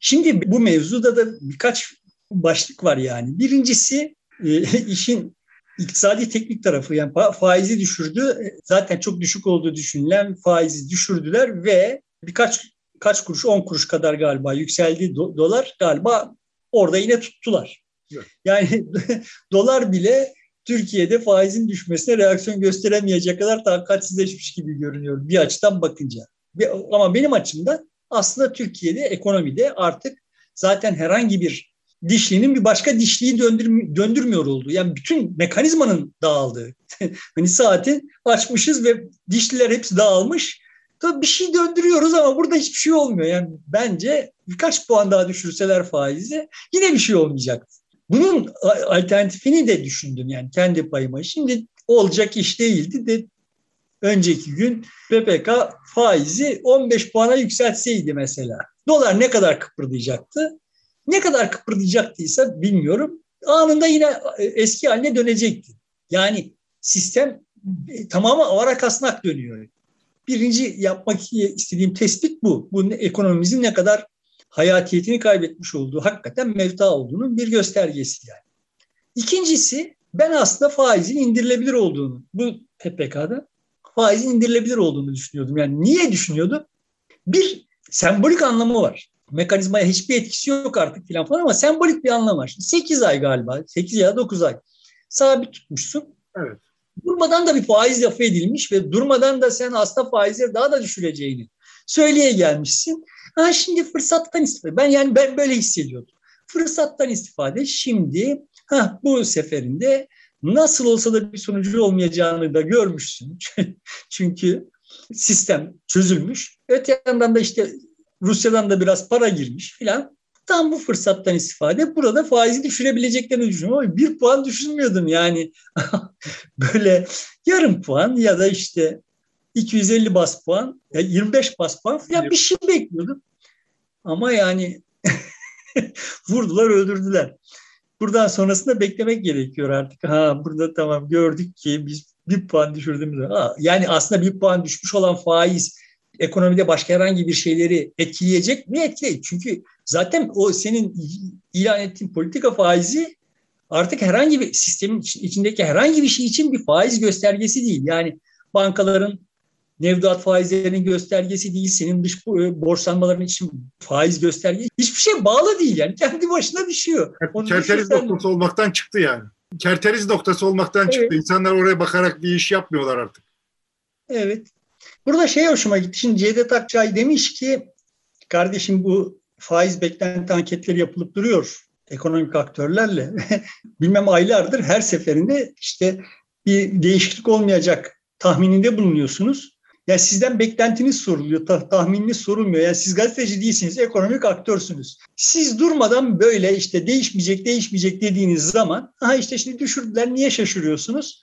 Şimdi bu mevzuda da birkaç başlık var yani. Birincisi e, *laughs* işin iktisadi teknik tarafı yani faizi düşürdü. E, zaten çok düşük olduğu düşünülen faizi düşürdüler ve birkaç kaç kuruş 10 kuruş kadar galiba yükseldi do, dolar galiba orada yine tuttular. Evet. Yani *laughs* dolar bile Türkiye'de faizin düşmesine reaksiyon gösteremeyecek kadar takatsizleşmiş gibi görünüyor bir açıdan bakınca. Ama benim açımdan aslında Türkiye'de ekonomide artık zaten herhangi bir dişlinin bir başka dişliği döndür, döndürmüyor olduğu. Yani bütün mekanizmanın dağıldığı. *laughs* hani saati açmışız ve dişliler hepsi dağılmış. Tabii bir şey döndürüyoruz ama burada hiçbir şey olmuyor. Yani bence birkaç puan daha düşürseler faizi yine bir şey olmayacak. Bunun alternatifini de düşündüm yani kendi payıma. Şimdi olacak iş değildi de önceki gün PPK faizi 15 puana yükseltseydi mesela. Dolar ne kadar kıpırdayacaktı? Ne kadar kıpırdayacaktıysa bilmiyorum. Anında yine e, eski haline dönecekti. Yani sistem e, tamamen avara kasnak dönüyor. Birinci yapmak istediğim tespit bu. Bu ekonomimizin ne kadar hayatiyetini kaybetmiş olduğu, hakikaten mevta olduğunun bir göstergesi yani. İkincisi ben aslında faizin indirilebilir olduğunu, bu PPK'da faizin indirilebilir olduğunu düşünüyordum. Yani niye düşünüyordum? Bir sembolik anlamı var mekanizmaya hiçbir etkisi yok artık filan falan ama sembolik bir anlam var. Şimdi 8 ay galiba, 8 ya da 9 ay sabit tutmuşsun. Evet. Durmadan da bir faiz lafı edilmiş ve durmadan da sen aslında faizleri daha da düşüreceğini söyleye gelmişsin. Ha şimdi fırsattan istifade. Ben yani ben böyle hissediyordum. Fırsattan istifade şimdi ha bu seferinde nasıl olsa da bir sonucu olmayacağını da görmüşsün. *laughs* Çünkü sistem çözülmüş. Öte yandan da işte Rusya'dan da biraz para girmiş filan. Tam bu fırsattan istifade burada faizi düşürebileceklerini düşünüyorum ama bir puan düşünmüyordum yani. *laughs* Böyle yarım puan ya da işte 250 bas puan, 25 bas puan falan bir şey bekliyordum. Ama yani *laughs* vurdular öldürdüler. Buradan sonrasında beklemek gerekiyor artık. Ha burada tamam gördük ki biz bir puan düşürdüğümüz ha, yani aslında bir puan düşmüş olan faiz ekonomide başka herhangi bir şeyleri etkileyecek mi? Etkileyecek. Çünkü zaten o senin ilan ettiğin politika faizi artık herhangi bir sistemin içindeki herhangi bir şey için bir faiz göstergesi değil. Yani bankaların Nevduat faizlerinin göstergesi değil, senin dış e, borçlanmaların için faiz göstergesi. Hiçbir şey bağlı değil yani. Kendi başına düşüyor. Onu Kerteriz noktası olmaktan çıktı yani. Kerteriz noktası olmaktan evet. çıktı. İnsanlar oraya bakarak bir iş yapmıyorlar artık. Evet. Burada şey hoşuma gitti. Şimdi Cevdet Akçay demiş ki kardeşim bu faiz beklenti anketleri yapılıp duruyor ekonomik aktörlerle. *laughs* Bilmem aylardır her seferinde işte bir değişiklik olmayacak tahmininde bulunuyorsunuz. Yani sizden beklentiniz soruluyor, tahmininiz sorulmuyor. Yani siz gazeteci değilsiniz, ekonomik aktörsünüz. Siz durmadan böyle işte değişmeyecek, değişmeyecek dediğiniz zaman, ha işte şimdi düşürdüler, niye şaşırıyorsunuz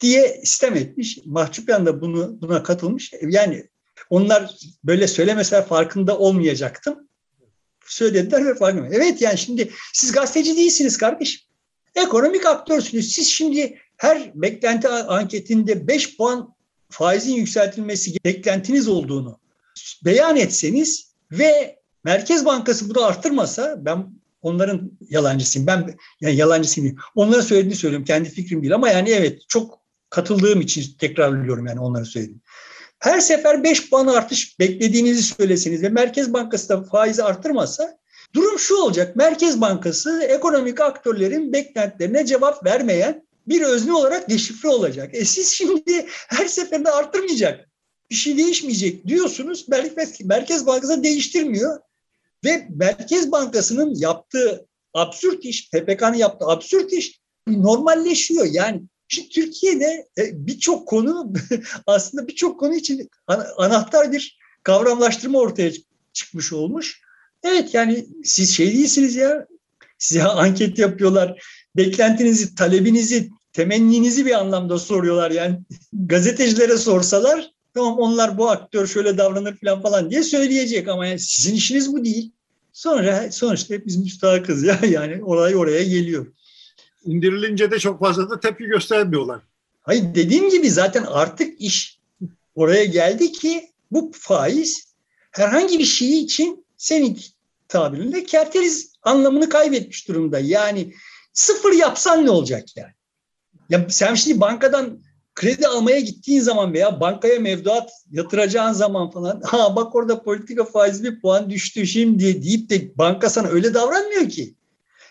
diye istem etmiş. Mahçupyan da bunu, buna katılmış. Yani onlar böyle söylemeseler farkında olmayacaktım. Söylediler ve farkında. Evet yani şimdi siz gazeteci değilsiniz kardeşim. Ekonomik aktörsünüz. Siz şimdi her beklenti anketinde 5 puan faizin yükseltilmesi beklentiniz olduğunu beyan etseniz ve Merkez Bankası bunu arttırmasa ben onların yalancısıyım. Ben yani yalancısıyım. Onlara söylediğini söylüyorum. Kendi fikrim değil ama yani evet çok katıldığım için tekrarlıyorum yani onları söyledim. Her sefer 5 puan artış beklediğinizi söyleseniz ve Merkez Bankası da faizi arttırmasa durum şu olacak. Merkez Bankası ekonomik aktörlerin beklentilerine cevap vermeyen bir özne olarak deşifre olacak. E siz şimdi her seferinde arttırmayacak, bir şey değişmeyecek diyorsunuz. Merkez Bankası değiştirmiyor. Ve Merkez Bankası'nın yaptığı absürt iş, PPK'nın yaptığı absürt iş normalleşiyor. Yani şimdi Türkiye'de e, birçok konu *laughs* aslında birçok konu için anahtar bir kavramlaştırma ortaya çıkmış olmuş. Evet yani siz şey değilsiniz ya. Size *laughs* anket yapıyorlar beklentinizi, talebinizi, temenninizi bir anlamda soruyorlar. Yani *laughs* gazetecilere sorsalar tamam onlar bu aktör şöyle davranır falan falan diye söyleyecek ama yani sizin işiniz bu değil. Sonra sonuçta hep biz müstahakız ya *laughs* yani olay oraya geliyor. İndirilince de çok fazla da tepki göstermiyorlar. Hayır dediğim gibi zaten artık iş oraya geldi ki bu faiz herhangi bir şey için senin tabirinde kerteriz anlamını kaybetmiş durumda. Yani Sıfır yapsan ne olacak yani? Ya sen şimdi bankadan kredi almaya gittiğin zaman veya bankaya mevduat yatıracağın zaman falan ha bak orada politika faizi bir puan düştü şimdi deyip de banka sana öyle davranmıyor ki.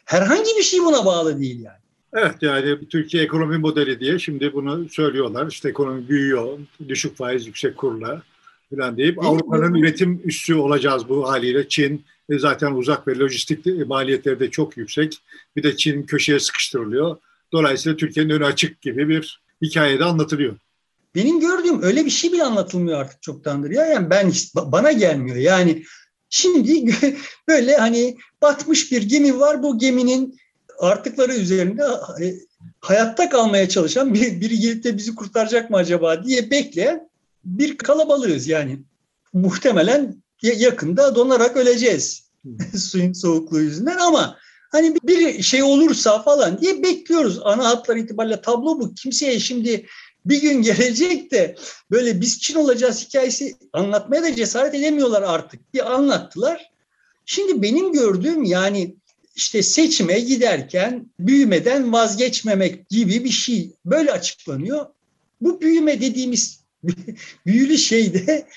Herhangi bir şey buna bağlı değil yani. Evet yani Türkiye ekonomi modeli diye şimdi bunu söylüyorlar. İşte ekonomi büyüyor, düşük faiz, yüksek kurla falan deyip Avrupa'nın üretim üssü olacağız bu haliyle. Çin e zaten uzak ve lojistik maliyetleri de çok yüksek. Bir de Çin köşeye sıkıştırılıyor. Dolayısıyla Türkiye'nin önü açık gibi bir hikayede anlatılıyor. Benim gördüğüm öyle bir şey bile anlatılmıyor artık çoktandır ya. Yani ben bana gelmiyor. Yani şimdi *laughs* böyle hani batmış bir gemi var. Bu geminin artıkları üzerinde e, hayatta kalmaya çalışan bir, biri gelip de bizi kurtaracak mı acaba diye bekleyen bir kalabalığız yani. Muhtemelen yakında donarak öleceğiz *laughs* suyun soğukluğu yüzünden ama hani bir şey olursa falan diye bekliyoruz. Ana hatlar itibariyle tablo bu. Kimseye şimdi bir gün *laughs* gelecek de böyle biz Çin olacağız hikayesi anlatmaya da cesaret edemiyorlar artık. Bir anlattılar. Şimdi benim gördüğüm yani işte seçime giderken büyümeden vazgeçmemek gibi bir şey böyle açıklanıyor. Bu büyüme dediğimiz *laughs* büyülü şeyde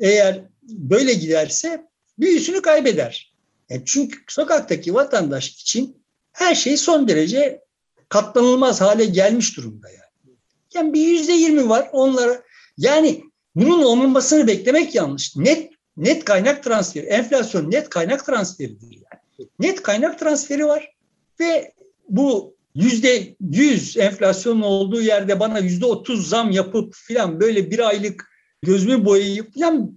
eğer böyle giderse büyüsünü kaybeder. Yani çünkü sokaktaki vatandaş için her şey son derece katlanılmaz hale gelmiş durumda yani. Yani bir yüzde yirmi var onlara yani bunun olmamasını beklemek yanlış. Net net kaynak transferi, enflasyon net kaynak transferidir yani. Net kaynak transferi var ve bu yüzde yüz enflasyonun olduğu yerde bana yüzde otuz zam yapıp filan böyle bir aylık gözümü boyayıp filan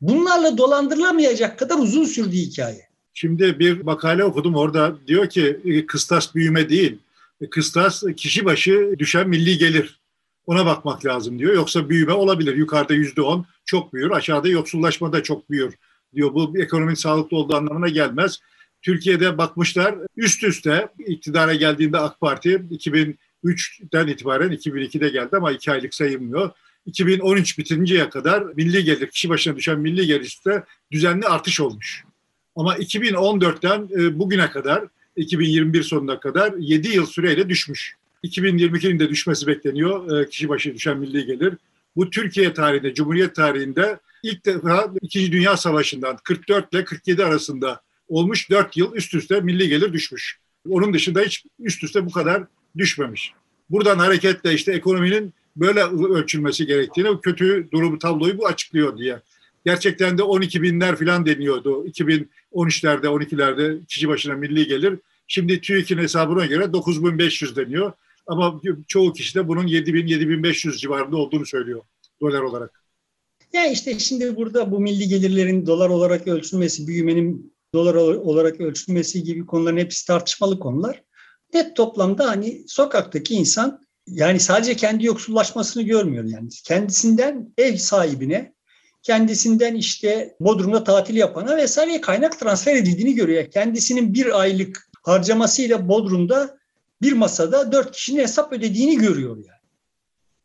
bunlarla dolandırılamayacak kadar uzun sürdü hikaye. Şimdi bir makale okudum orada diyor ki e, kıstas büyüme değil, e, kıstas kişi başı düşen milli gelir. Ona bakmak lazım diyor. Yoksa büyüme olabilir. Yukarıda yüzde on çok büyür, aşağıda yoksullaşma da çok büyür diyor. Bu ekonominin sağlıklı olduğu anlamına gelmez. Türkiye'de bakmışlar üst üste iktidara geldiğinde AK Parti 2003'ten itibaren 2002'de geldi ama iki aylık sayılmıyor. 2013 bitinceye kadar milli gelir, kişi başına düşen milli gelirde düzenli artış olmuş. Ama 2014'ten e, bugüne kadar, 2021 sonuna kadar 7 yıl süreyle düşmüş. 2022'nin de düşmesi bekleniyor e, kişi başı düşen milli gelir. Bu Türkiye tarihinde, Cumhuriyet tarihinde ilk defa İkinci Dünya Savaşı'ndan 44 ile 47 arasında olmuş 4 yıl üst üste milli gelir düşmüş. Onun dışında hiç üst üste bu kadar düşmemiş. Buradan hareketle işte ekonominin böyle ölçülmesi gerektiğini, kötü durumu tabloyu bu açıklıyor diye. Gerçekten de 12 binler falan deniyordu. 2013'lerde, 12'lerde kişi başına milli gelir. Şimdi TÜİK'in hesabına göre 9500 deniyor. Ama çoğu kişi de bunun 7000-7500 civarında olduğunu söylüyor dolar olarak. Ya işte şimdi burada bu milli gelirlerin dolar olarak ölçülmesi, büyümenin dolar olarak ölçülmesi gibi konuların hepsi tartışmalı konular. Net toplamda hani sokaktaki insan yani sadece kendi yoksullaşmasını görmüyor yani. Kendisinden ev sahibine, kendisinden işte Bodrum'da tatil yapana vesaire kaynak transfer edildiğini görüyor. Kendisinin bir aylık harcamasıyla Bodrum'da bir masada dört kişinin hesap ödediğini görüyor yani.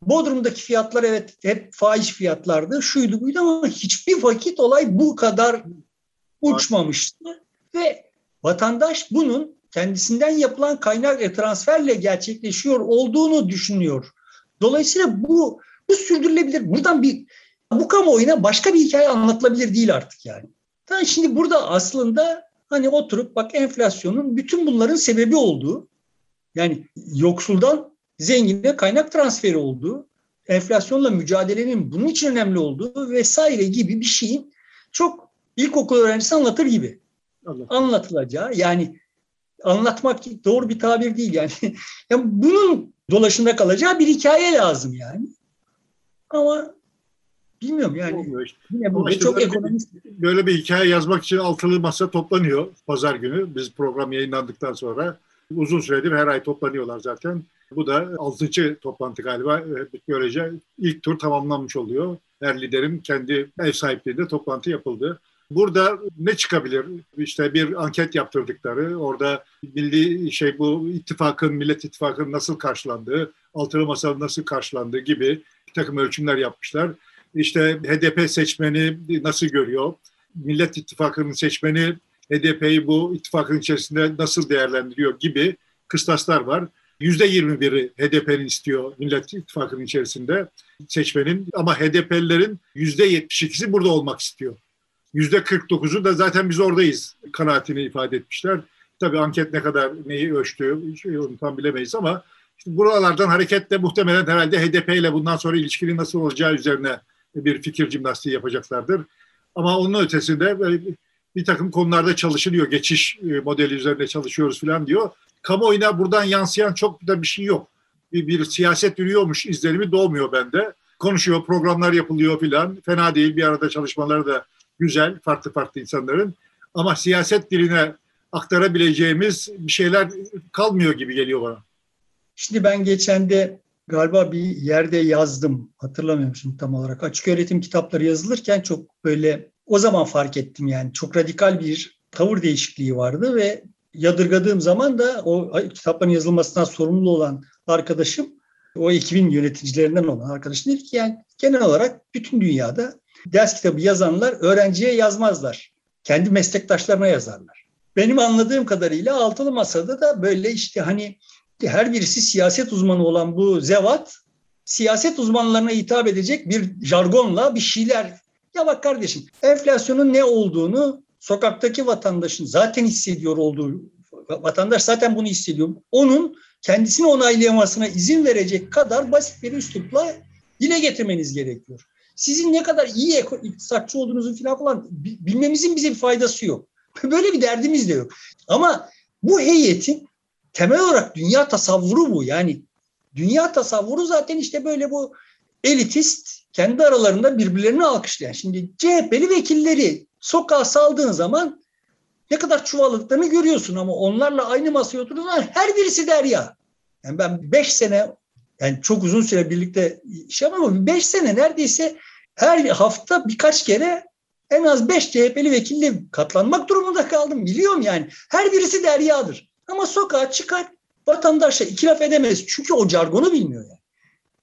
Bodrum'daki fiyatlar evet hep faiz fiyatlardı, şuydu buydu ama hiçbir vakit olay bu kadar uçmamıştı. Ve vatandaş bunun kendisinden yapılan kaynak ve transferle gerçekleşiyor olduğunu düşünüyor. Dolayısıyla bu bu sürdürülebilir. Buradan bir bu kamuoyuna başka bir hikaye anlatılabilir değil artık yani. Yani şimdi burada aslında hani oturup bak enflasyonun bütün bunların sebebi olduğu yani yoksuldan zengine kaynak transferi olduğu, enflasyonla mücadelenin bunun için önemli olduğu vesaire gibi bir şeyin çok ilkokul öğrencisi anlatır gibi Allah. anlatılacağı yani anlatmak doğru bir tabir değil yani. *laughs* yani bunun dolaşında kalacağı bir hikaye lazım yani. Ama bilmiyorum yani. Işte. Yine burada işte çok ekonomist. Böyle bir hikaye yazmak için altılı masa toplanıyor pazar günü. Biz program yayınlandıktan sonra uzun süredir her ay toplanıyorlar zaten. Bu da altıncı toplantı galiba. Böylece ilk tur tamamlanmış oluyor. Her liderin kendi ev sahipliğinde toplantı yapıldı. Burada ne çıkabilir? İşte bir anket yaptırdıkları, orada milli şey bu ittifakın, Millet İttifakı'nın nasıl karşılandığı, altılı masanın nasıl karşılandığı gibi bir takım ölçümler yapmışlar. İşte HDP seçmeni nasıl görüyor? Millet İttifakı'nın seçmeni HDP'yi bu ittifakın içerisinde nasıl değerlendiriyor gibi kıstaslar var. %21'i HDP'nin istiyor Millet İttifakı'nın içerisinde seçmenin ama HDP'lilerin %72'si burada olmak istiyor. Yüzde 49'u da zaten biz oradayız kanaatini ifade etmişler. Tabii anket ne kadar neyi ölçtü onu tam bilemeyiz ama işte buralardan hareketle muhtemelen herhalde HDP ile bundan sonra ilişkinin nasıl olacağı üzerine bir fikir jimnastiği yapacaklardır. Ama onun ötesinde bir takım konularda çalışılıyor. Geçiş e, modeli üzerinde çalışıyoruz falan diyor. Kamuoyuna buradan yansıyan çok da bir şey yok. Bir, bir siyaset yürüyormuş izlenimi doğmuyor bende. Konuşuyor, programlar yapılıyor filan. Fena değil bir arada çalışmaları da güzel farklı farklı insanların ama siyaset diline aktarabileceğimiz bir şeyler kalmıyor gibi geliyor bana. Şimdi ben geçen de galiba bir yerde yazdım. Hatırlamıyorum şimdi tam olarak. Açık öğretim kitapları yazılırken çok böyle o zaman fark ettim yani. Çok radikal bir tavır değişikliği vardı ve yadırgadığım zaman da o kitapların yazılmasından sorumlu olan arkadaşım o ekibin yöneticilerinden olan arkadaşım dedi ki yani genel olarak bütün dünyada ders kitabı yazanlar öğrenciye yazmazlar. Kendi meslektaşlarına yazarlar. Benim anladığım kadarıyla altılı masada da böyle işte hani her birisi siyaset uzmanı olan bu zevat siyaset uzmanlarına hitap edecek bir jargonla bir şeyler. Ya bak kardeşim enflasyonun ne olduğunu sokaktaki vatandaşın zaten hissediyor olduğu vatandaş zaten bunu hissediyor. Onun kendisini onaylayamasına izin verecek kadar basit bir üslupla dile getirmeniz gerekiyor sizin ne kadar iyi iktisatçı olduğunuzu falan falan bilmemizin bize bir faydası yok. *laughs* Böyle bir derdimiz de yok. Ama bu heyetin temel olarak dünya tasavvuru bu. Yani dünya tasavvuru zaten işte böyle bu elitist kendi aralarında birbirlerini alkışlayan. Şimdi CHP'li vekilleri sokağa saldığın zaman ne kadar çuvalladıklarını görüyorsun ama onlarla aynı masaya oturduğunda her birisi derya. Yani ben beş sene yani çok uzun süre birlikte şey ama beş sene neredeyse her hafta birkaç kere en az beş CHP'li vekille katlanmak durumunda kaldım. Biliyorum yani. Her birisi deryadır. Ama sokağa çıkar vatandaşla iki laf edemez. Çünkü o jargonu bilmiyor yani.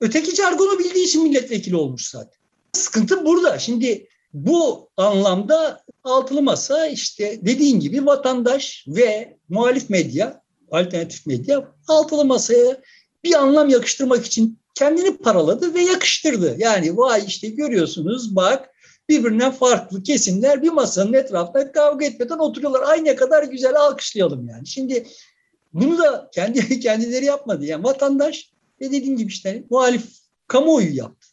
Öteki jargonu bildiği için milletvekili olmuş zaten. Sıkıntı burada. Şimdi bu anlamda altılı masa işte dediğin gibi vatandaş ve muhalif medya, alternatif medya altılı masaya bir anlam yakıştırmak için kendini paraladı ve yakıştırdı. Yani vay işte görüyorsunuz bak birbirinden farklı kesimler bir masanın etrafında kavga etmeden oturuyorlar. Ay ne kadar güzel alkışlayalım yani. Şimdi bunu da kendi *laughs* kendileri yapmadı. Yani vatandaş ve dediğim gibi işte muhalif kamuoyu yaptı.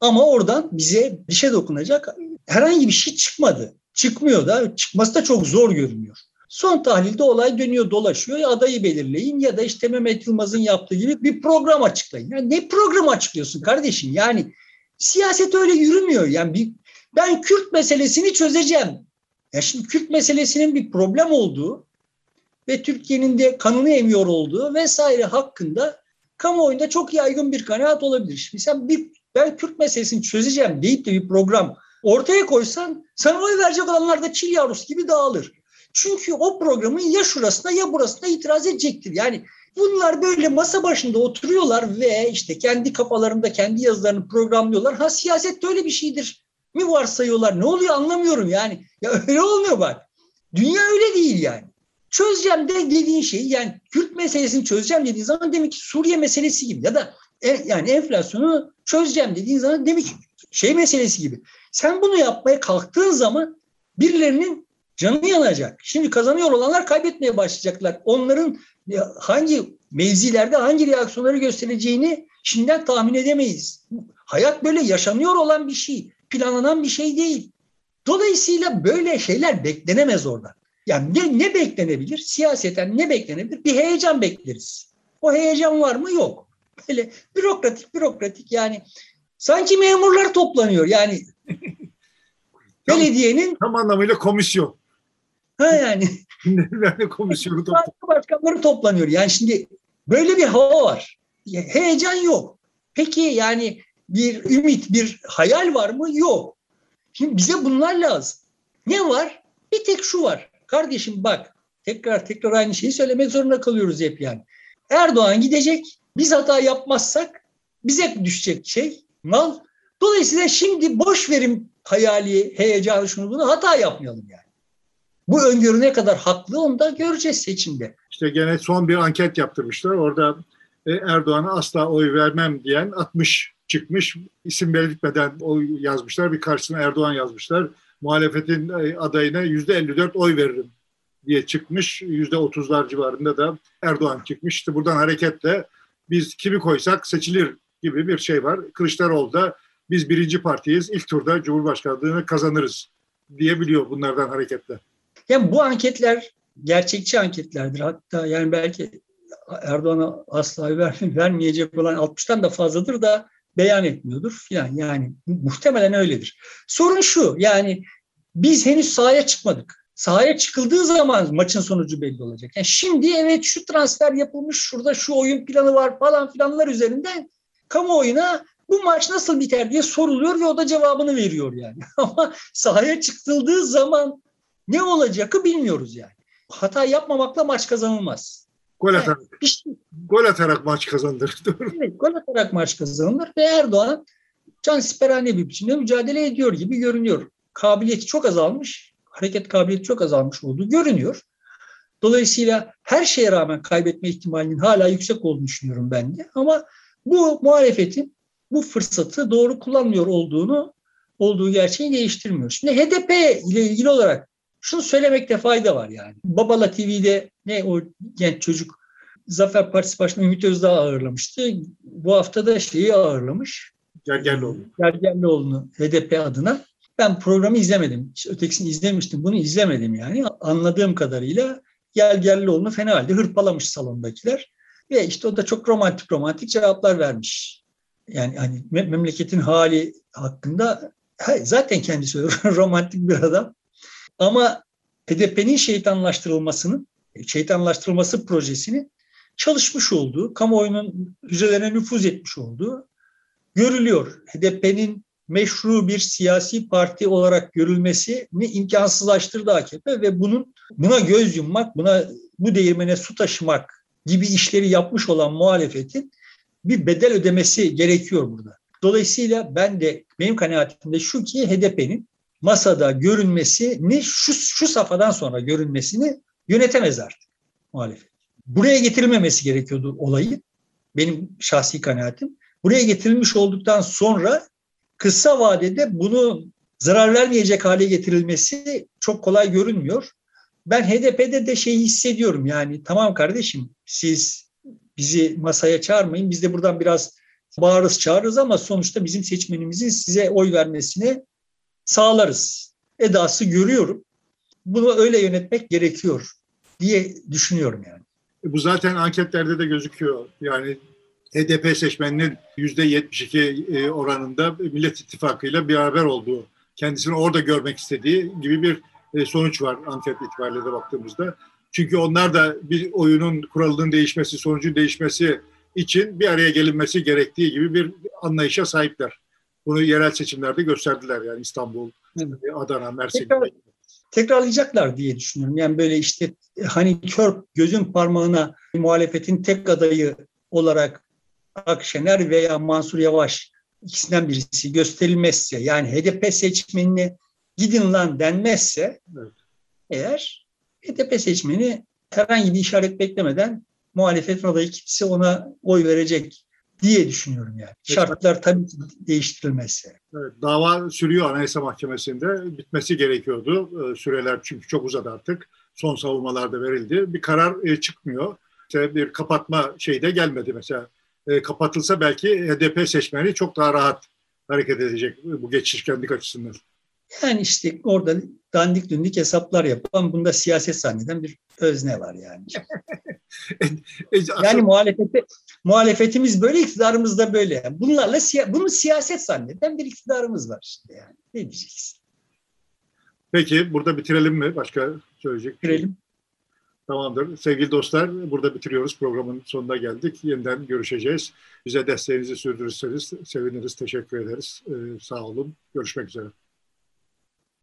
Ama oradan bize bir şey dokunacak herhangi bir şey çıkmadı. Çıkmıyor da çıkması da çok zor görünüyor. Son tahlilde olay dönüyor dolaşıyor. Ya adayı belirleyin ya da işte Mehmet Yılmaz'ın yaptığı gibi bir program açıklayın. Yani ne program açıklıyorsun kardeşim? Yani siyaset öyle yürümüyor. Yani bir, ben Kürt meselesini çözeceğim. Ya şimdi Kürt meselesinin bir problem olduğu ve Türkiye'nin de kanını emiyor olduğu vesaire hakkında kamuoyunda çok yaygın bir kanaat olabilir. Şimdi sen bir ben Kürt meselesini çözeceğim deyip de bir program ortaya koysan sana oy verecek olanlar da çil yavrusu gibi dağılır. Çünkü o programın ya şurasına ya burasına itiraz edecektir. Yani bunlar böyle masa başında oturuyorlar ve işte kendi kafalarında kendi yazılarını programlıyorlar. Ha siyaset öyle bir şeydir mi varsayıyorlar? Ne oluyor anlamıyorum yani. Ya öyle olmuyor bak. Dünya öyle değil yani. Çözeceğim de dediğin şey yani Kürt meselesini çözeceğim dediğin zaman demek ki Suriye meselesi gibi ya da e, yani enflasyonu çözeceğim dediğin zaman demek ki şey meselesi gibi. Sen bunu yapmaya kalktığın zaman birilerinin canı yanacak. Şimdi kazanıyor olanlar kaybetmeye başlayacaklar. Onların hangi mevzilerde hangi reaksiyonları göstereceğini şimdiden tahmin edemeyiz. Hayat böyle yaşanıyor olan bir şey. Planlanan bir şey değil. Dolayısıyla böyle şeyler beklenemez orada. Yani ne, ne beklenebilir? Siyaseten ne beklenebilir? Bir heyecan bekleriz. O heyecan var mı? Yok. Böyle bürokratik bürokratik yani sanki memurlar toplanıyor. Yani *laughs* belediyenin tam anlamıyla komisyon. Ha yani. *laughs* yani komisyonu toplanıyor. Başkanları toplanıyor. Yani şimdi böyle bir hava var. Heyecan yok. Peki yani bir ümit, bir hayal var mı? Yok. Şimdi bize bunlar lazım. Ne var? Bir tek şu var. Kardeşim bak tekrar tekrar aynı şeyi söylemek zorunda kalıyoruz hep yani. Erdoğan gidecek. Biz hata yapmazsak bize düşecek şey mal. Dolayısıyla şimdi boş verim hayali, heyecanı şunu bunu hata yapmayalım yani. Bu öngörü ne kadar haklı onu da göreceğiz seçimde. İşte gene son bir anket yaptırmışlar. Orada e, Erdoğan'a asla oy vermem diyen 60 çıkmış. İsim belirtmeden oy yazmışlar. Bir karşısına Erdoğan yazmışlar. Muhalefetin e, adayına %54 oy veririm diye çıkmış. %30'lar civarında da Erdoğan çıkmış. İşte buradan hareketle biz kimi koysak seçilir gibi bir şey var. Kılıçdaroğlu da biz birinci partiyiz. İlk turda Cumhurbaşkanlığını kazanırız diyebiliyor bunlardan hareketle. Yani bu anketler gerçekçi anketlerdir. Hatta yani belki Erdoğan'a asla ver, *laughs* vermeyecek olan 60'tan da fazladır da beyan etmiyordur filan. Yani muhtemelen öyledir. Sorun şu yani biz henüz sahaya çıkmadık. Sahaya çıkıldığı zaman maçın sonucu belli olacak. Yani şimdi evet şu transfer yapılmış, şurada şu oyun planı var falan filanlar üzerinden kamuoyuna bu maç nasıl biter diye soruluyor ve o da cevabını veriyor yani. *laughs* Ama sahaya çıkıldığı zaman ne olacakı bilmiyoruz yani. Hata yapmamakla maç kazanılmaz. Gol atarak, yani, işte, gol atarak maç kazanılır. *laughs* evet, gol atarak maç kazanılır ve Erdoğan can siperhane bir biçimde mücadele ediyor gibi görünüyor. Kabiliyeti çok azalmış, hareket kabiliyeti çok azalmış olduğu görünüyor. Dolayısıyla her şeye rağmen kaybetme ihtimalinin hala yüksek olduğunu düşünüyorum ben de. Ama bu muhalefetin bu fırsatı doğru kullanmıyor olduğunu olduğu gerçeği değiştirmiyor. Şimdi HDP ile ilgili olarak şunu söylemekte fayda var yani. Babala TV'de ne o genç çocuk Zafer Partisi Başkanı Ümit Özdağ ağırlamıştı. Bu hafta da şeyi ağırlamış. Gergerlioğlu. Gergerlioğlu'nu HDP adına. Ben programı izlemedim. Ötekisini izlemiştim. Bunu izlemedim yani. Anladığım kadarıyla Gergerlioğlu'nu fena halde hırpalamış salondakiler. Ve işte o da çok romantik romantik cevaplar vermiş. Yani hani memleketin hali hakkında zaten kendisi *laughs* romantik bir adam. Ama HDP'nin şeytanlaştırılmasının, şeytanlaştırılması projesini çalışmış olduğu, kamuoyunun üzerine nüfuz etmiş olduğu görülüyor. HDP'nin meşru bir siyasi parti olarak görülmesini imkansızlaştırdı AKP ve bunun buna göz yummak, buna bu değirmene su taşımak gibi işleri yapmış olan muhalefetin bir bedel ödemesi gerekiyor burada. Dolayısıyla ben de benim kanaatimde şu ki HDP'nin masada görünmesini şu, şu safhadan sonra görünmesini yönetemez artık muhalefet. Buraya getirilmemesi gerekiyordu olayı. Benim şahsi kanaatim. Buraya getirilmiş olduktan sonra kısa vadede bunu zarar vermeyecek hale getirilmesi çok kolay görünmüyor. Ben HDP'de de şeyi hissediyorum yani tamam kardeşim siz bizi masaya çağırmayın biz de buradan biraz bağırırız çağırırız ama sonuçta bizim seçmenimizin size oy vermesine sağlarız. Edası görüyorum. Bunu öyle yönetmek gerekiyor diye düşünüyorum yani. E, bu zaten anketlerde de gözüküyor. Yani HDP seçmeninin %72 e, oranında Millet İttifakı ile beraber olduğu, kendisini orada görmek istediği gibi bir e, sonuç var anket itibariyle de baktığımızda. Çünkü onlar da bir oyunun kuralının değişmesi, sonucun değişmesi için bir araya gelinmesi gerektiği gibi bir anlayışa sahipler. Bunu yerel seçimlerde gösterdiler yani İstanbul, evet. Adana, Mersin. Tekrar, tekrarlayacaklar diye düşünüyorum. Yani böyle işte hani kör gözün parmağına muhalefetin tek adayı olarak Akşener veya Mansur Yavaş ikisinden birisi gösterilmezse yani HDP seçmenine gidin lan denmezse evet. eğer HDP seçmeni herhangi bir işaret beklemeden muhalefetin adayı kimse ona oy verecek diye düşünüyorum yani. Şartlar tabii değiştirilmezse. Evet, dava sürüyor Anayasa Mahkemesi'nde. Bitmesi gerekiyordu. Ee, süreler çünkü çok uzadı artık. Son savunmalar da verildi. Bir karar e, çıkmıyor. İşte bir kapatma şeyi de gelmedi mesela. E, kapatılsa belki HDP seçmeni çok daha rahat hareket edecek bu geçişkenlik açısından. Yani işte orada dandik dündik hesaplar yapan, bunda siyaset zanneden bir özne var yani. *laughs* *laughs* Yani muhalefete, muhalefetimiz böyle, iktidarımız da böyle. Bunlarla bunu siyaset zanneden bir iktidarımız var işte yani. Ne diyeceksin? Peki burada bitirelim mi? Başka söyleyecek? Bitirelim. Tamamdır. Sevgili dostlar burada bitiriyoruz. Programın sonuna geldik. Yeniden görüşeceğiz. Bize desteğinizi sürdürürseniz seviniriz. Teşekkür ederiz. Ee, sağ olun. Görüşmek üzere.